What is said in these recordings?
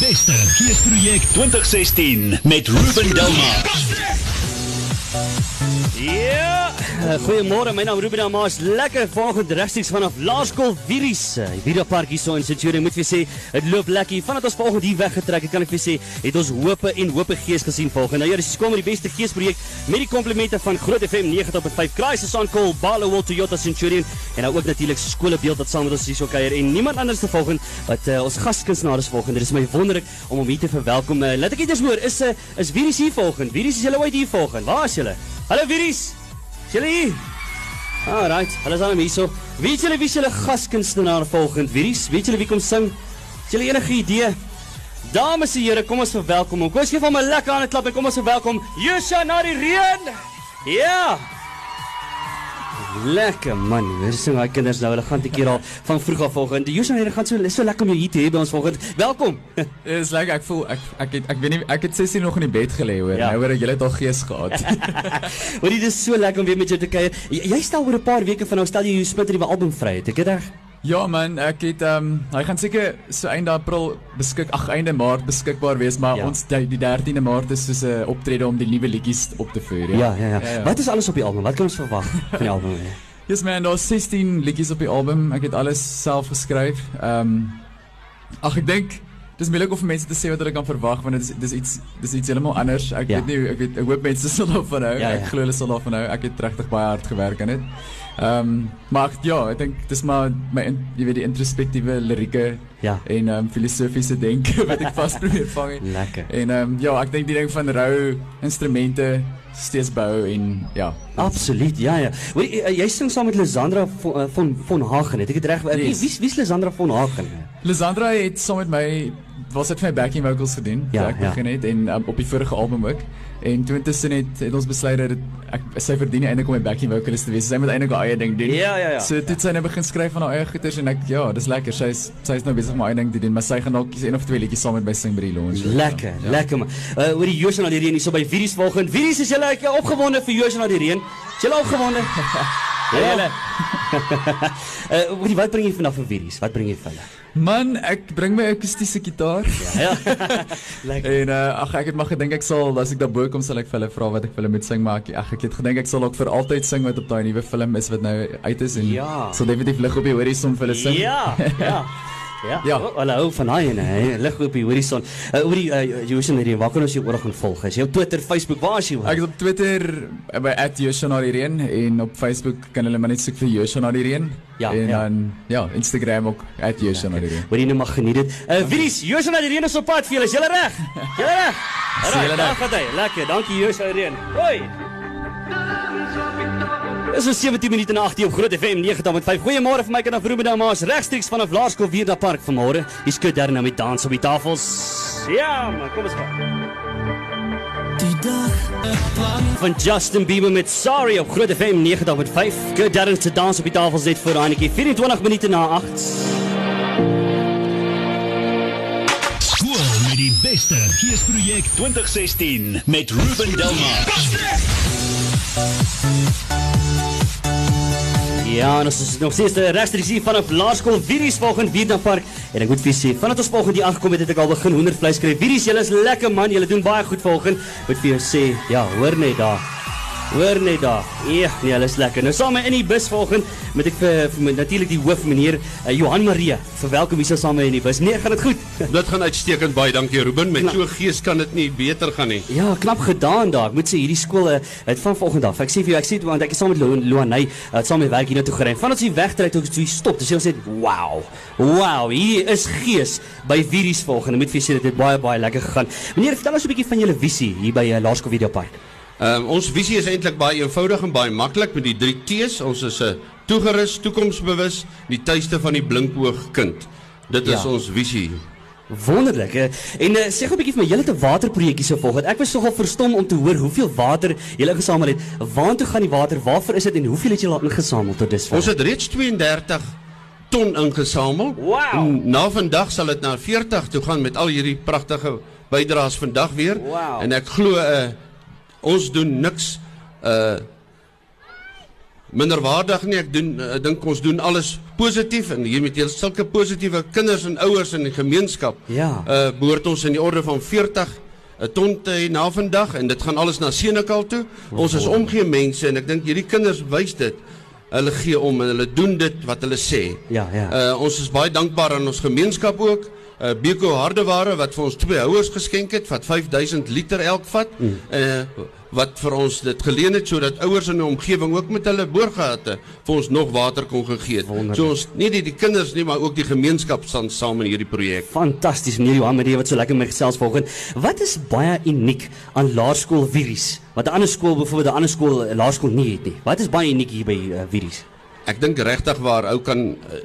beste geesprojek 2016 met Ruben Delmas. Ja, goeiemôre. My naam is Ruben Amaas. Lekker vanoggend regstreeks vanaf Laerskool Viries. Uh, Vira Park hier so in Centurion. Moet vir sê, dit loop lekker. Vandat ons vanoggend hier weggetrek het, kan ek vir sê, het ons hope en hope gees gesien volgens. Nou ja, dis kom met die beste geesprojek met die komplimente van Groot FM 90.5 Crisis on Call, Barlow Toyota Centurion en ook natuurlik skoolbeeld wat saam met ons hier so kuier en niemand anders te volgens wat uh, ons gaskunstenaars volgens. Dit is my wonderlik om hom hier te verwelkom. Uh, laat ek eers hoor, is uh, is Viries hier volgens? Viries is julle ooit hier volgens? Waar is julle? Hallo Viries. Julle hier? Right. Hulle is al hier so. Weet julle wie julle gaskunstenaar volgend Viries? Weet julle wie kom sing? Het julle enige idee? Dames en here, kom ons verwelkom hom. Kom ons gee hom 'n lekker hande klap en kom ons verwelkom Yosha na die reën. Ja. Lekker man, hier sing daai kinders nou. Hulle gaan 'n keer al van vroeg af volgende. Yosha, hulle gaan so so lekker om jou hier te hê by ons volgende. Welkom. Dit is lekker. Ek voel ek ek het ek weet nie ek het 16 nog in die bed gelê hoor. Ja. Nou hoor ek jy het al gees gehad. Hoorie, dit is so lekker om weer met jou te kuier. Jy, jy stel oor 'n paar weke van nou stel jy jou splinter nuwe album vry. Het ek dit reg? Ja man, ek het ehm um, hy gaan seker so einde April beskik ag einde Maart beskikbaar wees, maar Ja. ja. ons die, die 13de Maart is soos 'n optrede om die nuwe liedjies op te voer. Ja, ja, ja. Wat is alles op die album? Wat kan ons verwag van die album? Yes man, daar's 16 liedjies op die album. Ek het alles self geskryf. Ehm um, ag ek dink dis moeilik om vir mense te sê wat hulle kan verwag want dit is dis iets dis iets heeltemal anders. Ek Ja. weet nie ek weet ek hoop mense sal daarvan hou. Ja, ja. Ek glo hulle sal daarvan hou. Ek het regtig baie hard gewerk aan dit. Ehm um, maar ja, ek dink dis maar my in, jy weet die introspektiewe lirieke Ja. en ehm um, filosofiese denke wat ek vas probeer vang het. Lekker. En ehm um, ja, ek dink die ding van rou instrumente steeds bou en ja. Absoluut, ja ja. Weet jy, jy sing saam met Lisandra von eh, von, von Hagen, het ek dit reg? Wie Yes. wie wie is Lisandra von Hagen? Lisandra het saam met my was dit vir my backing vocals gedoen Ja, ek ja. begin het en um, op die vorige album ook. En toe intussen het, het ons besluit dat dit ek sy verdien eintlik om my backing vocalist te wees. Sy moet eintlik haar eie ding doen. Ja, ja, ja. So toe het sy nou begin skryf van haar eie goeters en ek ja, dis lekker. Sy's sy's nou besig om haar eie ding te doen, maar sy gaan dalk een of twee liedjies saam met my sing by die launch. Lekker, ja. lekker man. Uh oor die Josje na die reën hier so by Viries volgend. Viries is julle ek opgewonde vir Josje na die reën. Is julle opgewonde? ja, julle. uh wat wat bring jy vanaf vir Viries? Wat bring jy vir hulle? Man, ek bring my akoestiese gitaar. Ja. lekker. En uh, ag ek het maar gedink ek sal as ek daarbo kom sal ek vir hulle vra wat ek vir hulle moet sing maar ek ag ek het gedink ek sal ook vir altyd sing wat op daai nuwe film is wat nou uit is en Ja. sal definitief lig op die horison vir hulle sing. Ja, ja. Ja. Ja. Oh, hulle hou van daai ene, hè. Lig op die horison. Uh oor die uh, Josje na die reën, waar kan ons jou oor gaan volg? Is jy op Twitter, Facebook, waar is jy? Ek is op Twitter eh, by @joshonarien en op Facebook kan hulle maar net soek vir Joshonarien. Ja, en ja. dan ja, Instagram ook @joshonarien. Hoor jy nou mag geniet dit. Uh die reën is op pad vir julle. Is julle reg? Julle reg? Julle daar gaan hy. Lekker. Dankie Josje na die reën. Hoi. Dis so 17 minute na 8 op Groot FM 90.5. Goeiemôre vir my kind af Ruben Damas regstreeks vanaf Laerskool Vierda Park vanmôre. Hier skud daar nou met dans op die tafels. Ja, man, kom ons gaan. Van Justin Bieber met Sorry op Groot FM 90.5. Good Darren se dans op die tafels net vir Heineke 24 minute na 8. Skool met die beste geesprojek 2016 met Ruben Delmas. Ja, ons is nog steeds eh, regstreeks hier vanaf Laerskool Viries volgende Vierda Park. En ek moet vir sê, vandat ons volgende hier aangekom het, het ek al begin hoendervleis kry. Viries, julle is lekker man, julle doen baie goed volgende. Moet vir jou sê, ja, hoor net daar. Hoor net daar. Ja, nee, hulle is lekker. Nou saam met in die bus volgende moet ek vir, vir natuurlik die hoof meneer uh, Johan Marie verwelkom hier saam met in die bus. Nee, gaan dit goed? Dit gaan uitstekend baie dankie Ruben. Met so gees kan dit nie beter gaan nie. Ja, knap gedaan daar. Ek moet sê hierdie skool eh, het van volgende af. Ek sê vir jou, ek sê want ek is saam met Lo- Loaney, het saam met werk hier na toe gery. Van ons hier wegtrek toe toe stop. Dis ons sê, "Wow. Wow, hier is gees by Viries volgende." Moet vir jou sê dit het baie baie lekker gegaan. Meneer, vertel ons 'n bietjie van julle visie hier by uh, Laerskool Videopark. Ehm um, ons visie is eintlik baie eenvoudig en baie maklik met die drie T's. Ons is 'n toegerus, toekomsbewus, die tuiste van die blinkoog kind. Dit is Ja. ons visie. Wonderlik. hè. En uh, sê gou 'n bietjie vir my, julle het 'n waterprojekkie so volgens. Ek was nogal verstom om te hoor hoeveel water julle ingesamel het. Waartoe gaan die water? Waarvoor is dit en hoeveel het julle al ingesamel tot dusver? Ons het reeds 32 ton ingesamel. Wow. En Na vandag sal dit na 40 toe gaan met al hierdie pragtige bydraes vandag weer. Wow. En ek glo uh, ons doen niks uh minderwaardig nie. Ek doen ek dink ons doen alles positief en hier met julle sulke positiewe kinders en ouers in die gemeenskap. Ja. Uh behoort ons in die orde van 40 'n ton te hê na vandag en dit gaan alles na Senekal toe. Ons is omgee mense en ek dink hierdie kinders wys dit. Hulle gee om en hulle doen dit wat hulle sê. Ja, ja. Uh ons is baie dankbaar aan ons gemeenskap ook. Uh Beko Hardeware wat vir ons twee houers geskenk het wat 5000 liter elk vat. Mm. Uh wat vir ons dit geleen het sodat ouers in die omgewing ook met hulle boorgate vir ons nog water kon gegee het. So ons nie net die kinders nie, maar ook die gemeenskap staan saam in hierdie projek. Fantasties meneer Johan Marie wat so lekker met gesels vanoggend. Wat is baie uniek aan Laerskool Viries? Wat 'n ander skool byvoorbeeld 'n ander skool 'n laerskool nie het nie. Wat is baie uniek hier by uh, Viries? Ek dink regtig waar ou kan uh,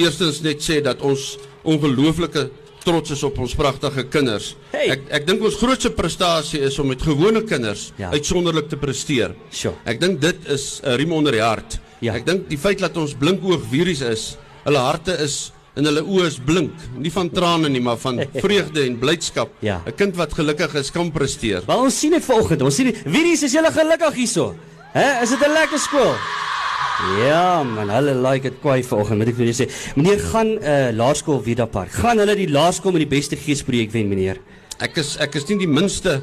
eerstens net sê dat ons ongelooflike trots is op ons pragtige kinders. Hey. Ek ek dink ons grootste prestasie is om met gewone kinders Ja. ja. uitsonderlik te presteer. Sure. Ek dink dit is 'n riem onder die hart. Ja. Ek dink die feit dat ons blinkoog virus is, hulle harte is en hulle oë is blink, nie van trane nie, maar van vreugde en blydskap. Ja. 'n Kind wat gelukkig is, kan presteer. Wel ons sien dit vanoggend. Ons sien dit. Viries is julle gelukkig hierso. Hè? Is dit 'n lekker skool? Ja man, hulle like dit kwai vanoggend, moet ek vir julle sê. Meneer gaan 'n uh, laerskool Vida Park. Gaan hulle die laerskool met die beste geesprojek wen, meneer? Ek is ek is nie die minste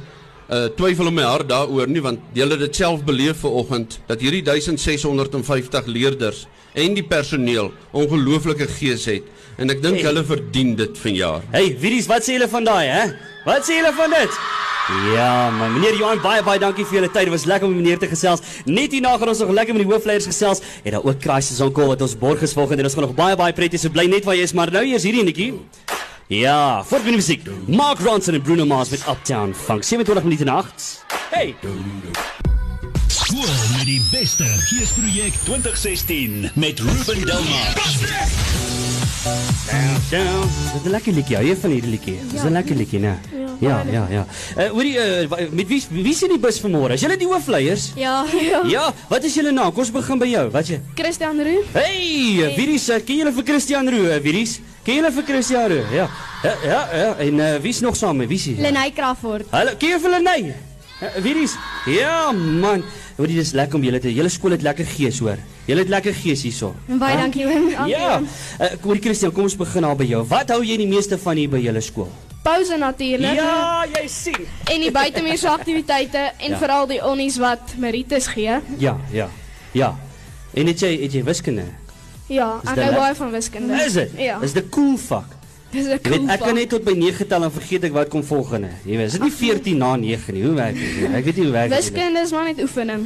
uh twyfel in my hart daaroor nie want jy het dit self beleef vanoggend dat hierdie 1650 leerders en die personeel ongelooflike gees het en ek dink Hey. hulle verdien dit vanjaar. Hey, Viries, wat sê julle van daai, hè? Wat sê julle van dit? Ja, man, meneer Johan, baie baie dankie vir julle tyd. Dit was lekker om meneer te gesels. Net hierna gaan ons nog lekker met die hoofleiers gesels. En daar ook Crisis on Call wat ons borg is volgende en ons gaan nog baie baie prettig so bly net waar jy is, maar nou eers hierdie netjie. Ja, voort met die musiek. Mark Ronson en Bruno Mars met Uptown Funk. 27 minute na 8. Hey. Skool met die beste geesprojek 2016 met Ruben Delmar. Down. Dis 'n lekker liedjie. Jy van hierdie liedjie? Dis 'n lekker liedjie, né? Ja, ja, ja. Uh, hoorie, uh, wa- met wie wie is in die bus vanmôre? Is julle die hoofleiers? Ja, ja. Ja, wat is julle naam? Kom ons begin by jou. Wat is jy? Christian Roo. Hey, Viries, uh, ken julle vir Christian Roo, uh, Viries? Ken julle vir Christian Roo? Ja. Ja, ja, ja. En uh, wie's nog saam? Wie is hy? Lenay Crawford. Hallo, ken jy vir Lenay? Uh, Viries? Ja, man. Hoorie, dis lekker om julle te. Julle skool het lekker gees, hoor. Julle het lekker gees hierso. Baie Huh? dankie oom. Ja. Uh, hoorie Christian, kom ons begin daar by jou. Wat hou jy die meeste van hier by julle skool? Pause natuurlik. Ja, jy sien. En die buitemuurse aktiwiteite en Ja. veral die onnies wat Meritus gee. Ja, ja. Ja. En het jy het jy wiskunde? Ja, Is ek dit hou baie van wiskunde. Is dit? Ja. Is dit cool vak? Dis 'n cool weet ek kan net tot by 9 tel en vergeet ek wat kom volgende. Jy weet, is dit nie 14 na 9 nie. Hoe werk dit? Ek weet nie hoe werk dit. nie. Wiskunde is maar net oefening.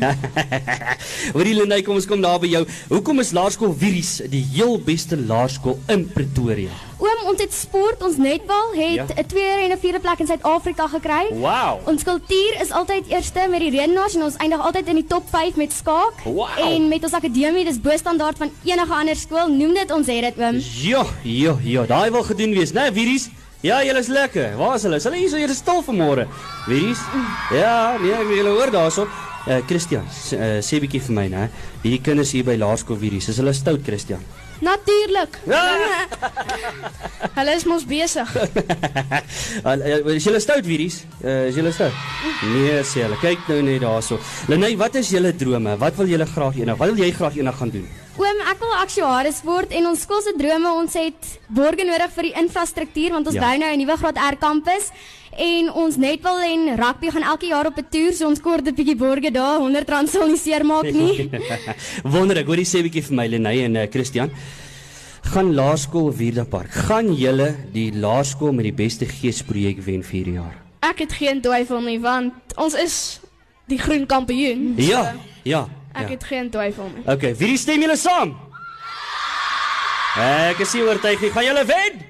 Hoorie Lenay, kom ons kom daar by jou. Hoekom is Laerskool Viries die heel beste laerskool in Pretoria? Oom, ons het sport, ons netbal het Ja. 'n tweede en 'n vierde plek in Suid-Afrika gekry. Wow. Ons kultuur is altyd eerste met die redenaars en ons eindig altyd in die top 5 met skaak. Wow. En met ons akademie, dis bo standaard van enige ander skool. Noem dit ons het dit oom. Ja, ja, ja, daai wil gedoen wees, né, Viries? Ja, julle is lekker. Waar is hulle? Is hulle hier so hier stil vanmôre? Viries? Ja, nee, ek wil julle hoor daarso. Uh, Christian, uh, sê bietjie vir my, né? Hierdie kinders hier by Laerskool Viries, is hulle stout, Christian? Natuurlik. Ja. Hulle is mos besig. Uh, is julle stout Viries? Uh, is julle stout? Nee, sê hulle. Kyk nou net daarso. Lenay, wat is julle drome? Wat wil julle graag eendag? Wat wil jy graag eendag gaan doen? Oom, ek wil aktuaris word en ons skool se drome, ons het borge nodig vir die infrastruktuur want ons Ja. bou nou 'n nuwe graad R kampus en ons netbal en rugby gaan elke jaar op 'n toer, so ons kort 'n bietjie borge daar. R100 sal nie seer maak nie. Wonderlik. Hoorie sê bietjie vir my Lenay en uh, Christian. Gaan Laerskool Vierda Park. Gaan julle die laerskool met die beste geesprojek wen vir hierdie jaar? Ek het geen twyfel nie want ons is die groen kampioen. Ja, ja. Ek ja. het geen twyfel nie. Okay, wie stem julle saam? Ek is nie oortuig nie. Gaan julle wen?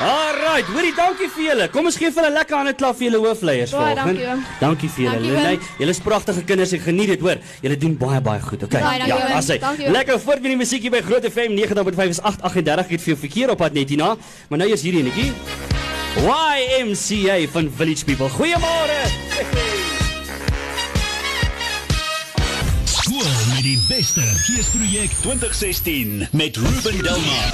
Alright, hoorie, dankie vir julle. Kom ons gee vir hulle lekker hande klap vir julle hoofleiers vanoggend. dankie. Dankie vir julle. Nee, julle is pragtige kinders. Ek geniet dit, hoor. Julle doen baie baie goed. Okay. Baie ja, as hy. Lekker voort met die musiek hier by Groot FM 90.5 is 8:38. Ek het veel verkeer op pad net hierna, maar nou is hierdie enetjie. YMCA van Village People. Goeiemôre. Met die beste geesprojek 2016 met Ruben Delmar.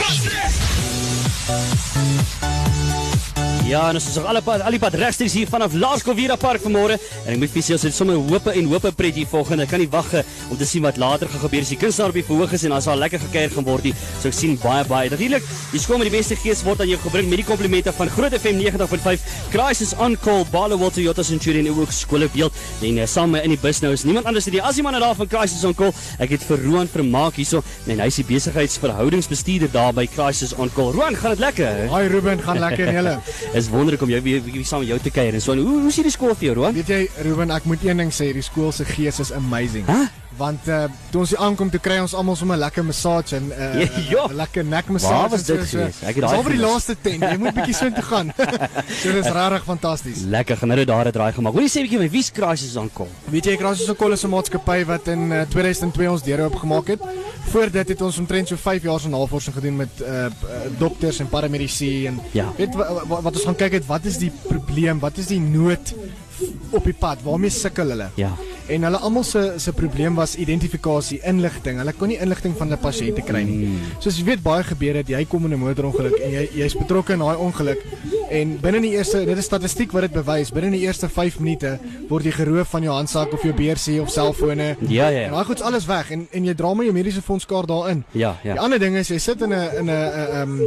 Ja, en ons is nog alle pad, al die pad regstreeks hier vanaf Laerskool Vira Park vanmôre. En ek moet vir julle sê, sommer hope en hope pret hier volgende. Ek kan nie wag eh, om te sien wat later gaan gebeur as die kunstenaar op die verhoog is en as al lekker gekuier gaan word. nie. So ek sien baie baie. Natuurlik, die skool met die beste gees word aan jou gebring met die komplimente van Groot FM 90.5, Crisis on Call, Balo Walter Toyota Centurion en ook skole beeld. En uh, saam in die bus nou is niemand anders as die as die man daar van Crisis on Call. Ek het vir Roan vermaak hierso en hy is die besigheidsverhoudingsbestuurder daar by Crisis on Call. Roan, gaan dit lekker? Hi Ruben, gaan lekker en julle. is wonderlik om jou weer weer saam met jou te kuier en so. En Hoe hoe is hierdie skool vir jou, Roan? Weet jy Ruben, ek moet een ding sê, die skool se gees is amazing. Hæ? Want uh toe ons hier aankom, toe kry ons almal sommer 'n lekker massage en uh, Ja, ja. 'n lekker nekmassage. Waar was en dit so, gewees? So. Ek het daai vir die laaste tent. Jy moet bietjie so toe gaan. so dis regtig fantasties. Lekker gaan nou daar 'n draai gemaak. Hoor jy sê 'n bietjie my wie's crisis aankom? Weet jy Sokol is 'n maatskappy wat in uh, 2002 ons deure oopgemaak het. Voor dit het ons omtrent so 5 jaar se navorsing gedoen met uh, uh, dokters en paramedici en Ja. weet wa, wa, wat ons gaan kyk het, wat is die probleem? Wat is die nood op die pad? Waarmee sukkel hulle? Ja. En hulle almal se se probleem was identifikasie, inligting. Hulle kon nie inligting van die pasiënte kry nie. Mm. Soos jy weet baie gebeur het, jy kom in 'n motorongeluk en jy jy's betrokke in daai ongeluk en binne die eerste dit is statistiek wat dit bewys, binne die eerste 5 minute word jy geroof van jou handsak of jou beursie of selfone. Ja, ja, En ja. daai goed's alles weg en en jy dra maar jou mediese fondskaart daarin. Ja, Die ja. ander ding is jy sit in 'n in 'n uh, um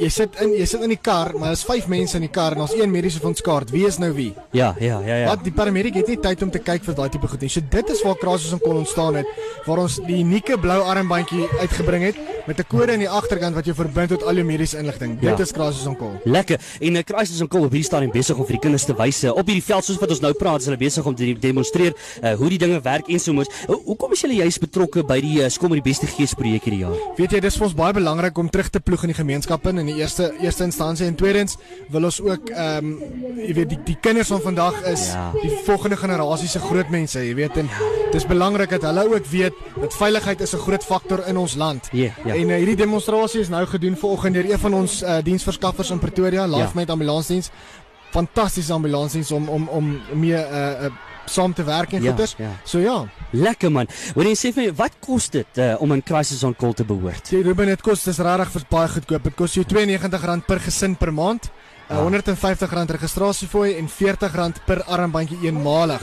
jy sit in jy sit in die kar, maar daar's 5 mense in die kar en ons een mediese fondskaart. Wie is nou wie? Ja, ja, ja, ja. Wat die paramedic het nie tyd om te kyk vir daai tipe goed nie. So dit is waar Krasus en kon ontstaan het waar ons die unieke blou armbandjie uitgebring het met 'n kode aan die agterkant wat jou verbind tot al jou mediese inligting. Ja. Dit is Krasus en Kol. Lekker. En 'n crisis on call op hierdie stadium besig om vir die kinders te wys uh, op hierdie veld soos wat ons nou praat, is hulle besig om te de- demonstreer uh, hoe die dinge werk en so moes. Uh, hoekom is julle juist betrokke by die uh, skool met die beste gees projek hierdie jaar? Weet jy, dis vir ons baie belangrik om terug te ploeg in die gemeenskap in in die eerste eerste instansie en tweedens wil ons ook ehm um, jy weet die die kinders van vandag is Ja. die volgende generasie se groot mense, jy weet en dis belangrik dat hulle ook weet dat veiligheid is 'n groot faktor in ons land. Ja, ja. En uh, hierdie demonstrasie is nou gedoen vanoggend deur een van ons uh, diensverskaffers in Pretoria, Ja. Life Med Ambulansdiens. Fantastiese ambulansdiens om om om mee uh, uh saam te werk en Ja, goeders. ja. So ja, Lekker man. Hoor jy sê vir my, wat kos dit uh, om in crisis on call te behoort? Jy Ruben, dit kos dis regtig vir baie goedkoop. Dit kos jou R92 per gesin per maand. Uh, Ah. R150 registrasiefooi en R40 per armbandjie eenmalig.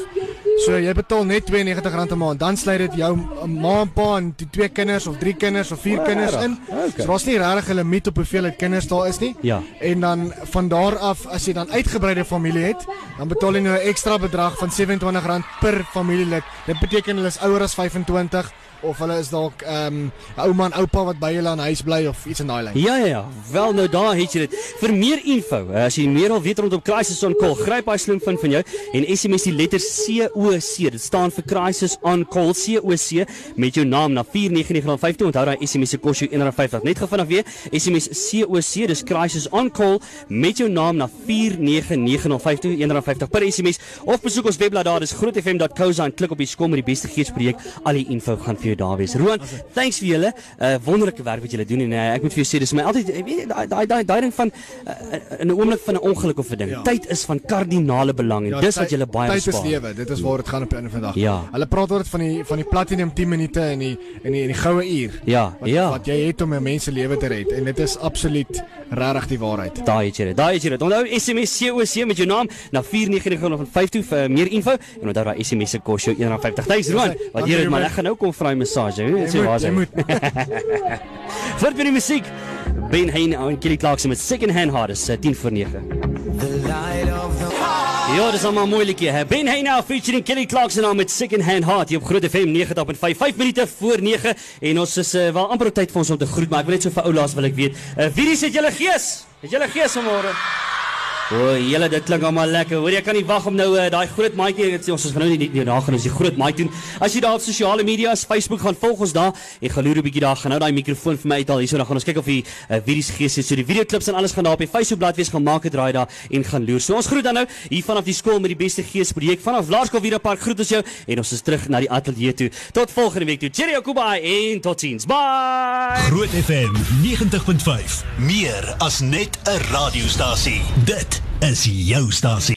So jy betaal net R92 'n maand. Dan sluit dit jou ma en pa en die twee kinders of drie kinders of vier kinders in. Okay. So daar's nie regtig 'n limiet op hoeveel kinders daar is nie. Ja. En dan van daar af as jy dan uitgebreide familie het, dan betaal jy nou 'n ekstra bedrag van R27 per familielid. Dit beteken hulle is ouer as 25 of hulle is dalk ehm um, ouma en oupa wat by hulle aan huis bly of iets in daai lyn. Ja ja ja. Wel nou daar het jy dit. Vir meer info, uh, as jy meer wil weet rondom crisis on call, gryp daai slimfoon van jou en SMS die letter COC. Dit staan vir crisis on call COC met jou naam na 49950. Onthou daai SMS se kos jou R1.50. Net gou vanaf weer SMS COC, dis crisis on call met jou naam na 49950 R1.50 per SMS of besoek ons webblad daar, dis grootfm.co.za en klik op die skool met die beste gees projek. Al die info gaan vir jou daar wees. Roan, thanks vir julle uh, wonderlike werk wat julle doen en uh, ek moet vir jou sê dis my altyd eh, weet daai daai daai daai ding van uh, in 'n oomblik van 'n ongeluk of 'n ding. Ja. Tyd is van kardinale belang en dis wat julle baie tyd is lewe. Dit is waar dit gaan op die einde van die dag. Ja. Hulle praat oor dit van die van die platinum 10 minute en die en die, en die goue uur. Ja, Wat, ja. wat jy het om 'n mens se lewe te red en dit is absoluut regtig die waarheid. Daai het jy dit. Daai het jy dit. Onthou SMS COC met jou naam na 49950 vir meer info en onthou daai SMS se kos jou R1.50. Thanks Roan. Dankie, Wat hier man, Ruben. ek gaan nou kom vra massage. Jy Jy waar moet, is jy moet. Vir die musiek Ben Hein en Kelly Clarkson met Second Hand is eh, 10 voor 9. Ja, dis almal moeilikie. hè. Ben Hein now featuring Kelly Clarkson nou met Second Hand Heart hier op Groot FM 90.5. 5 minute voor 9 en ons is uh, wel amper op tyd vir ons om te groet, maar ek wil net so vir oulaas wil ek weet. Uh, wie dis het julle gees? Het julle gees vanmôre? O, julle dit klink almal lekker. Hoor jy kan nie wag om nou uh, daai groot maatjie dit sê ons is nou nie nie daar gaan ons die groot maatjie doen. As jy daar op sosiale media Facebook gaan volg ons daar en gaan loer 'n bietjie daar. Gaan nou daai mikrofoon vir my uithaal hierso dan gaan ons kyk of die uh, video's gees het. So die video klips en alles gaan daar op die Facebook bladsy wees gaan maak het draai daar en gaan loer. So ons groet dan nou hier vanaf die skool met die beste gees projek vanaf Laerskool Vira Park groet ons jou en ons is terug na die ateljee toe. Tot volgende week toe. Cheerio Kubai en totsiens. Bye. Groot FM 90.5. Meer as net 'n radiostasie. Dit is jou stasie.